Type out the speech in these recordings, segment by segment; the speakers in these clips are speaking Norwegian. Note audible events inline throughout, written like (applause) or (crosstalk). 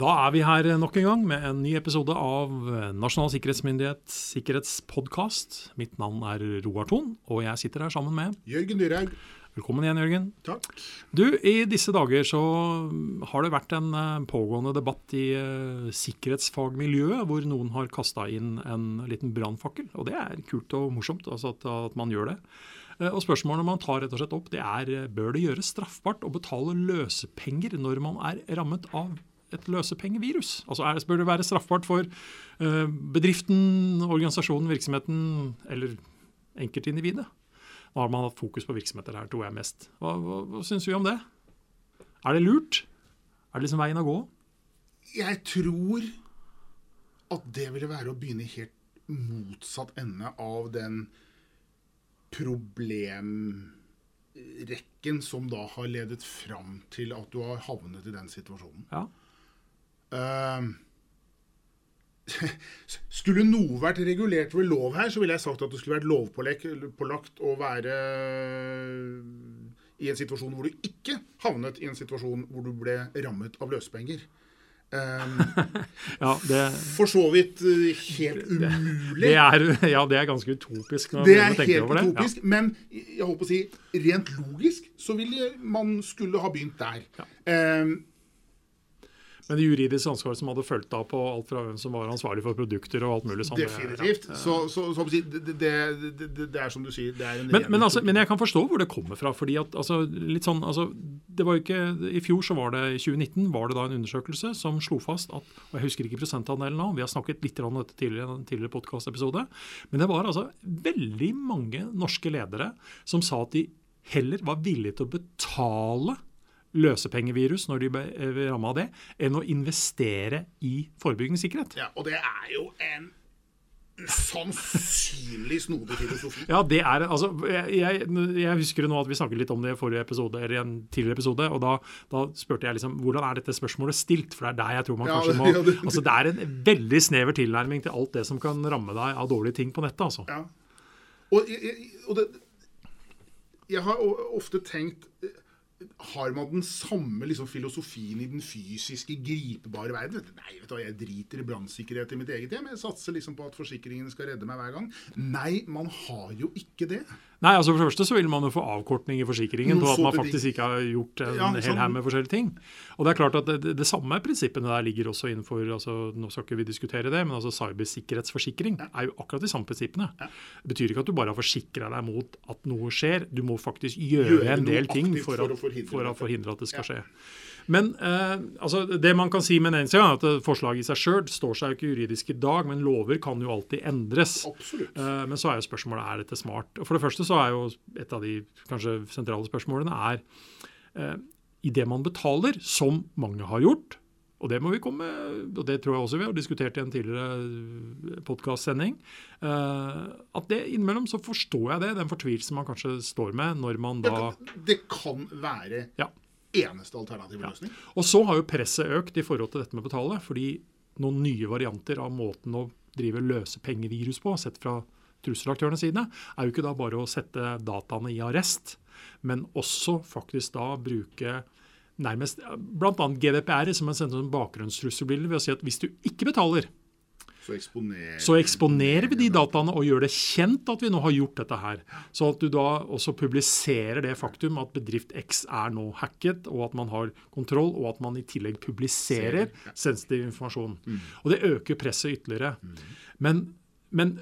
Da er vi her nok en gang med en ny episode av Nasjonal sikkerhetsmyndighet sikkerhetspodkast. Mitt navn er Roar Thon, og jeg sitter her sammen med Jørgen Dyrhaug. Velkommen igjen, Jørgen. Takk. Du, I disse dager så har det vært en eh, pågående debatt i uh, sikkerhetsfagmiljøet, hvor noen har kasta inn en liten brannfakkel. Og det er kult og morsomt altså at, at man gjør det. Uh, og Spørsmålet man tar rett og slett opp, det er bør det gjøres straffbart å betale løsepenger når man er rammet av et løsepengevirus? Altså er, Bør det være straffbart for uh, bedriften, organisasjonen, virksomheten eller enkeltindividet? Nå har man hatt fokus på virksomheter her, tror jeg mest. Hva, hva, hva syns vi om det? Er det lurt? Er det liksom veien å gå? Jeg tror at det ville være å begynne helt motsatt ende av den problemrekken som da har ledet fram til at du har havnet i den situasjonen. Ja. Uh, (laughs) skulle noe vært regulert ved lov her, så ville jeg sagt at det skulle vært lovpålagt å være i en situasjon hvor du ikke havnet i en situasjon hvor du ble rammet av løsepenger. Um, (laughs) ja, det, for så vidt eh, helt umulig. Det er, (laughs) ja, det er ganske utopisk. det er helt utopisk, ja. men jeg håper å si, rent logisk så ville man skulle ha begynt der. Um, men det juridiske ansvaret som hadde fulgt av på alt fra hvem som var ansvarlig for produkter og alt mulig sånt. Definitivt. Ja. Så, så, så det, det, det, det, er som du sier men, men, altså, men, jeg kan forstå hvor det kommer fra. fordi at altså, litt sånn, altså, det var jo ikke, I fjor så var det, i 2019 var det da en undersøkelse som slo fast at og Jeg husker ikke prosentandelen nå, vi har snakket litt om dette tidligere i en tidligere podkastepisode. Men det var altså veldig mange norske ledere som sa at de heller var villige til å betale løsepengevirus når de ble eh, ramma av det, enn å investere i forebyggende sikkerhet. Ja, og det er jo en usannsynlig snodig filosofi. Ja, det er altså, jeg, jeg, husker nå at vi snakket litt om det i forrige episode, eller i en tidligere episode. og da, da, spurte jeg liksom, hvordan er dette spørsmålet stilt? For det er der jeg tror man kanskje (laughs) må ja, det, altså Det er en veldig snever tilnærming til alt det som kan ramme deg av dårlige ting på nettet. altså. Ja. Og, og det, jeg har ofte tenkt har man den samme liksom, filosofien i den fysiske, gripebare verden? Nei, vet du hva, jeg driter i brannsikkerhet i mitt eget hjem. Jeg satser liksom på at forsikringene skal redde meg hver gang. Nei, man har jo ikke det. Nei, altså For det første så vil man jo få avkortning i forsikringen på at man faktisk ikke har gjort en ja, hel sånn. haug med forskjellige ting. Og Det er klart at det, det, samme prinsippene der ligger også innenfor altså Nå skal ikke vi diskutere det, men altså cybersikkerhetsforsikring er jo akkurat de samme prinsippene. Det betyr ikke at du bare har forsikra deg mot at noe skjer. Du må faktisk gjøre, gjøre en del ting for, for, å forhindre, for, å forhindre at det skal skje. Men eh, altså, det man kan si med en gang, er at forslaget i seg sjøl står seg jo ikke juridisk i dag, men lover kan jo alltid endres. Absolutt. Eh, men så er jo spørsmålet er dette smart. Og For det første så er jo et av de kanskje sentrale spørsmålene er eh, i det man betaler, som mange har gjort, og det må vi komme, og det tror jeg også vi har diskutert i en tidligere podkastsending. At det innimellom så forstår jeg det, den fortvilelsen man kanskje står med når man da Det, det kan være ja eneste alternative ja. løsning. Og så har jo presset økt i forhold til dette med å betale. fordi noen nye varianter av måten å drive løsepengevirus på, sett fra trusselaktørenes sine, er jo ikke da bare å sette dataene i arrest, men også faktisk da bruke nærmest bl.a. GDPR som en sånn bakgrunnstrusselbilde ved å si at hvis du ikke betaler, så eksponerer, så eksponerer, vi de dataene og gjør det kjent at vi nå har gjort dette her. Så at du da også publiserer det faktum at bedrift X er nå hacket, og at man har kontroll, og at man i tillegg publiserer sensitiv informasjon. Mm. Og det øker presset ytterligere. Mm. Men, men,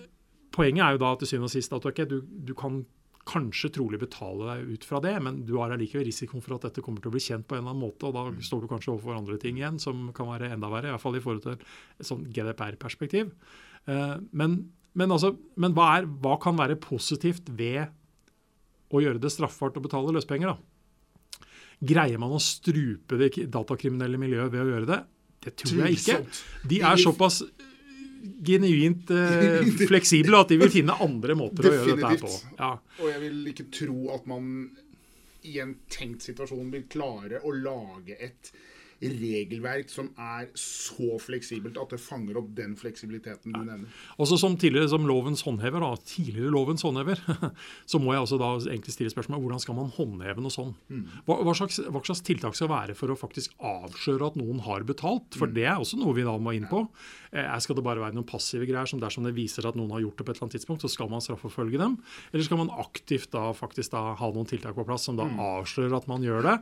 poenget er jo da til syvende og sist at okay, du, du kan kanskje trolig betale deg ut fra det, men du har allikevel risikoen for at dette kommer til å bli kjent på en eller annen måte, og da mm. står du kanskje overfor andre ting igjen som kan være enda verre, i hvert fall i forhold til et sånn GDPR-perspektiv. Eh, men, men, altså, men hva, er, hva, kan være positivt ved å gjøre det straffbart å betale løspenger? da? Greier man å strupe det datakriminelle miljøet ved å gjøre det? Det tror jeg ikke. De er såpass genuint eh, (laughs) fleksible, at de vil finne andre måter å gjøre dette her på. Ja. Og jeg vil ikke tro at man i en tenkt situasjon vil klare å lage et regelverk som er så fleksibelt at det fanger opp den fleksibiliteten du nevner. Også som som lovens håndhever, da, tidligere lovens håndhever, (laughs) så må jeg også da egentlig stille spørsmål hvordan skal man håndheve noe sånn? Hva, hva, slags, hva slags tiltak skal være for å faktisk avsløre at noen har betalt? For det er også noe vi da må inn på. Eh, skal det bare være noen passive greier som dersom det viser at noen har gjort det på et eller annet tidspunkt, så skal man straffeforfølge dem? Eller skal man aktivt da faktisk da ha noen tiltak på plass som da avslører at man gjør det?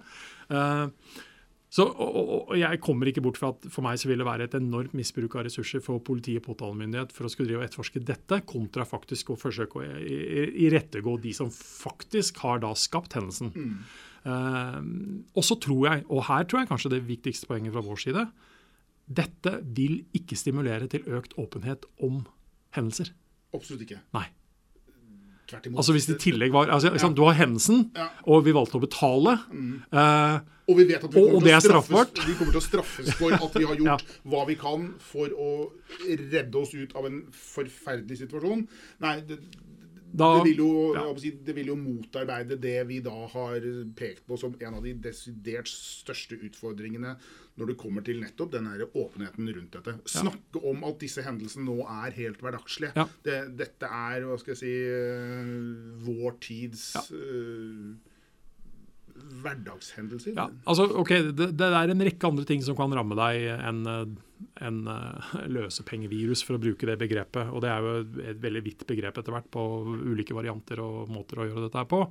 Uh, så, og, og, Jeg kommer ikke bort fra at for meg så vil det være et enormt misbruk av ressurser for politi og påtalemyndighet for å skulle drive og etterforske dette, kontra faktisk å forsøke å irettegå de som faktisk har da skapt hendelsen. Mm. Uh, og så tror jeg, og her tror jeg kanskje det viktigste poenget fra vår side, dette vil ikke stimulere til økt åpenhet om hendelser. Absolutt ikke. Nei. Altså Hvis det i tillegg var altså, ja. Du har hendelsen, ja. og vi valgte å betale. Mm. Eh, og vi vet at vi kommer, og, og straffes, vi kommer til å straffes for at vi har (laughs) gjort ja. hva vi kan for å redde oss ut av en forferdelig situasjon. Nei, det, da, det, vil jo, ja. si, det, vil jo, motarbeide det vi da har pekt på som en av de desidert største utfordringene når det kommer til nettopp den åpenheten rundt dette. Snakke om at disse hendelsene nå er helt hverdagslige. Ja. Det, dette er hva skal jeg si, uh, vår tids uh, hverdagshendelser. Ja, altså, ok, det, det, er en rekke andre ting som kan ramme deg enn en, uh, løsepengevirus, for å bruke det begrepet. Og det er jo et veldig vidt begrep etter hvert på ulike varianter og måter å gjøre dette her på.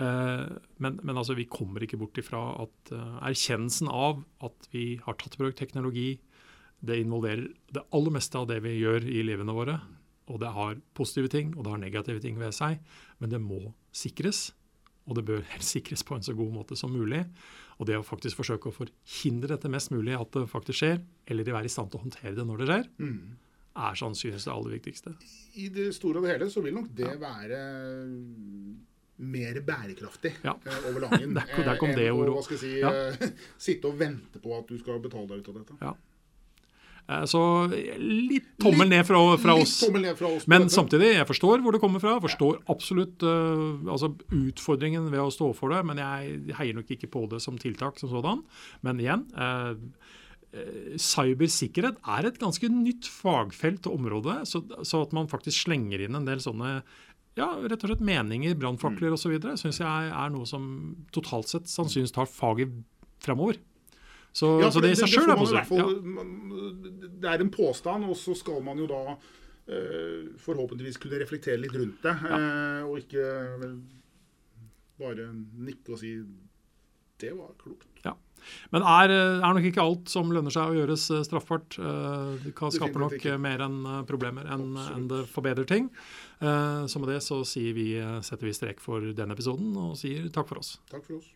Uh, men, men altså, vi kommer ikke bort ifra at uh, erkjennelsen av at vi har tatt bruk teknologi, det involverer det aller meste av det vi gjør i livene våre. Og det har positive ting, og det har negative ting ved seg. Men det må sikres og det bør sikres på en så god måte som mulig. Og det å faktisk forsøke å forhindre dette mest mulig at det faktisk skjer, eller være i stand til å håndtere det når det skjer, mm. er sannsynligvis det aller viktigste. I det store og hele så vil nok det ja. være mer bærekraftig ja. Eh, over langen (laughs) der, der det enn å si, ja. (laughs) sitte og vente på at du skal betale deg ut av dette. Ja. Eh, så litt tommel ned fra, fra oss. Ned fra oss Men samtidig, jeg forstår hvor det kommer fra. Forstår absolutt uh, altså utfordringen ved å stå for det. Men jeg heier nok ikke på det som tiltak som sådan. Men igjen, uh, cybersikkerhet er et ganske nytt fagfelt og område. Så, så, at man faktisk slenger inn en del sånne ja, rett og slett meninger, brannfakler mm. osv., syns jeg er noe som totalt sett sannsynligvis tar faget fremover. Så, ja, så det i seg sjøl er positivt. Ja. Det er en påstand, og så skal man jo da uh, forhåpentligvis kunne reflektere litt rundt det. Ja. Uh, og ikke vel, bare nikke og si det var klokt. Ja. Men er, er, nok ikke alt som lønner seg å gjøres eh, straffbart. Eh, det kan skape nok mer enn eh, problemer enn en det forbedrer ting. Så med det så vi, setter vi strek for denne episoden og sier takk for oss. Takk for oss.